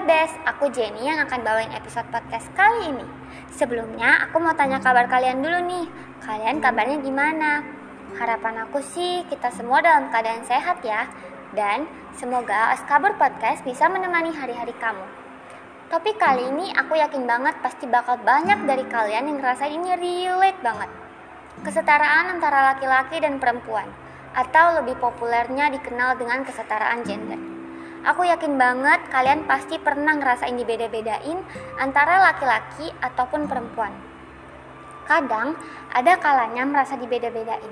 Yorbes, aku Jenny yang akan bawain episode podcast kali ini. Sebelumnya, aku mau tanya kabar kalian dulu nih. Kalian kabarnya gimana? Harapan aku sih kita semua dalam keadaan sehat ya. Dan semoga Askabar Podcast bisa menemani hari-hari kamu. Topik kali ini aku yakin banget pasti bakal banyak dari kalian yang ngerasa ini relate banget. Kesetaraan antara laki-laki dan perempuan, atau lebih populernya dikenal dengan kesetaraan gender. Aku yakin banget kalian pasti pernah ngerasain dibeda-bedain antara laki-laki ataupun perempuan. Kadang ada kalanya merasa dibeda-bedain.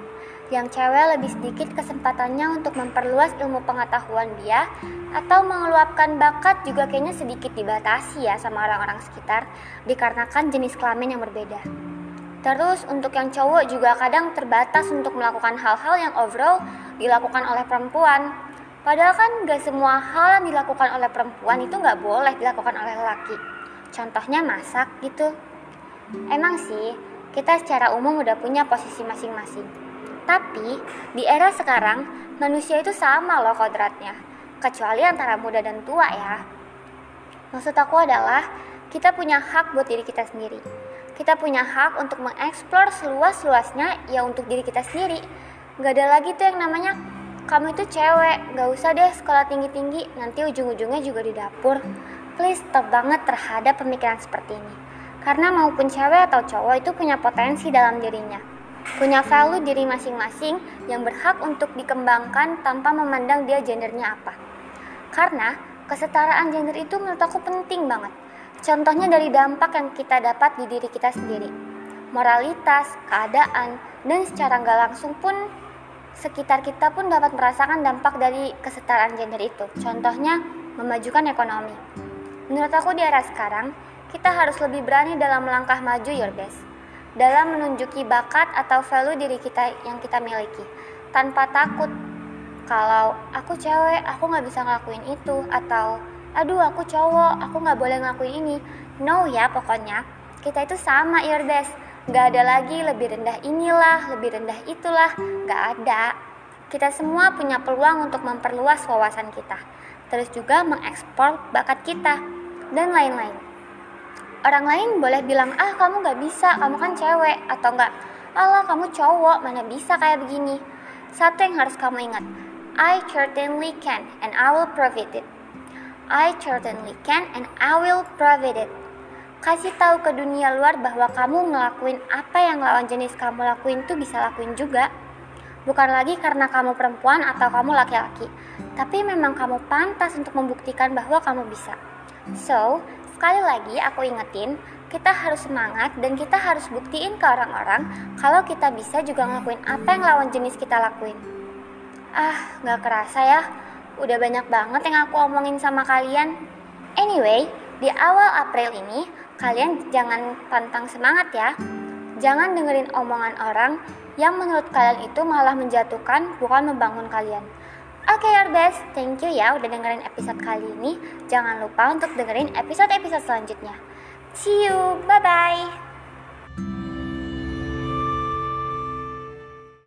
Yang cewek lebih sedikit kesempatannya untuk memperluas ilmu pengetahuan dia atau mengeluapkan bakat juga kayaknya sedikit dibatasi ya sama orang-orang sekitar dikarenakan jenis kelamin yang berbeda. Terus untuk yang cowok juga kadang terbatas untuk melakukan hal-hal yang overall dilakukan oleh perempuan Padahal kan gak semua hal yang dilakukan oleh perempuan itu gak boleh dilakukan oleh laki. Contohnya masak gitu. Emang sih, kita secara umum udah punya posisi masing-masing. Tapi, di era sekarang, manusia itu sama loh kodratnya. Kecuali antara muda dan tua ya. Maksud aku adalah, kita punya hak buat diri kita sendiri. Kita punya hak untuk mengeksplor seluas-luasnya ya untuk diri kita sendiri. Gak ada lagi tuh yang namanya kamu itu cewek, gak usah deh sekolah tinggi-tinggi, nanti ujung-ujungnya juga di dapur. Please stop banget terhadap pemikiran seperti ini. Karena maupun cewek atau cowok itu punya potensi dalam dirinya. Punya value diri masing-masing yang berhak untuk dikembangkan tanpa memandang dia gendernya apa. Karena kesetaraan gender itu menurut aku penting banget. Contohnya dari dampak yang kita dapat di diri kita sendiri. Moralitas, keadaan, dan secara nggak langsung pun sekitar kita pun dapat merasakan dampak dari kesetaraan gender itu. Contohnya, memajukan ekonomi. Menurut aku di era sekarang, kita harus lebih berani dalam melangkah maju your best. Dalam menunjuki bakat atau value diri kita yang kita miliki. Tanpa takut kalau aku cewek, aku nggak bisa ngelakuin itu. Atau, aduh aku cowok, aku nggak boleh ngelakuin ini. No ya pokoknya, kita itu sama your best Gak ada lagi lebih rendah inilah, lebih rendah itulah, gak ada. Kita semua punya peluang untuk memperluas wawasan kita, terus juga mengekspor bakat kita, dan lain-lain. Orang lain boleh bilang, ah kamu gak bisa, kamu kan cewek, atau enggak, Allah kamu cowok, mana bisa kayak begini. Satu yang harus kamu ingat, I certainly can and I will provide it. I certainly can and I will provide it kasih tahu ke dunia luar bahwa kamu ngelakuin apa yang lawan jenis kamu lakuin tuh bisa lakuin juga. Bukan lagi karena kamu perempuan atau kamu laki-laki, tapi memang kamu pantas untuk membuktikan bahwa kamu bisa. So, sekali lagi aku ingetin, kita harus semangat dan kita harus buktiin ke orang-orang kalau kita bisa juga ngelakuin apa yang lawan jenis kita lakuin. Ah, gak kerasa ya, udah banyak banget yang aku omongin sama kalian. Anyway, di awal April ini, kalian jangan pantang semangat ya. Jangan dengerin omongan orang yang menurut kalian itu malah menjatuhkan bukan membangun kalian. Oke okay, your best, thank you ya udah dengerin episode kali ini. Jangan lupa untuk dengerin episode-episode selanjutnya. See you, bye-bye.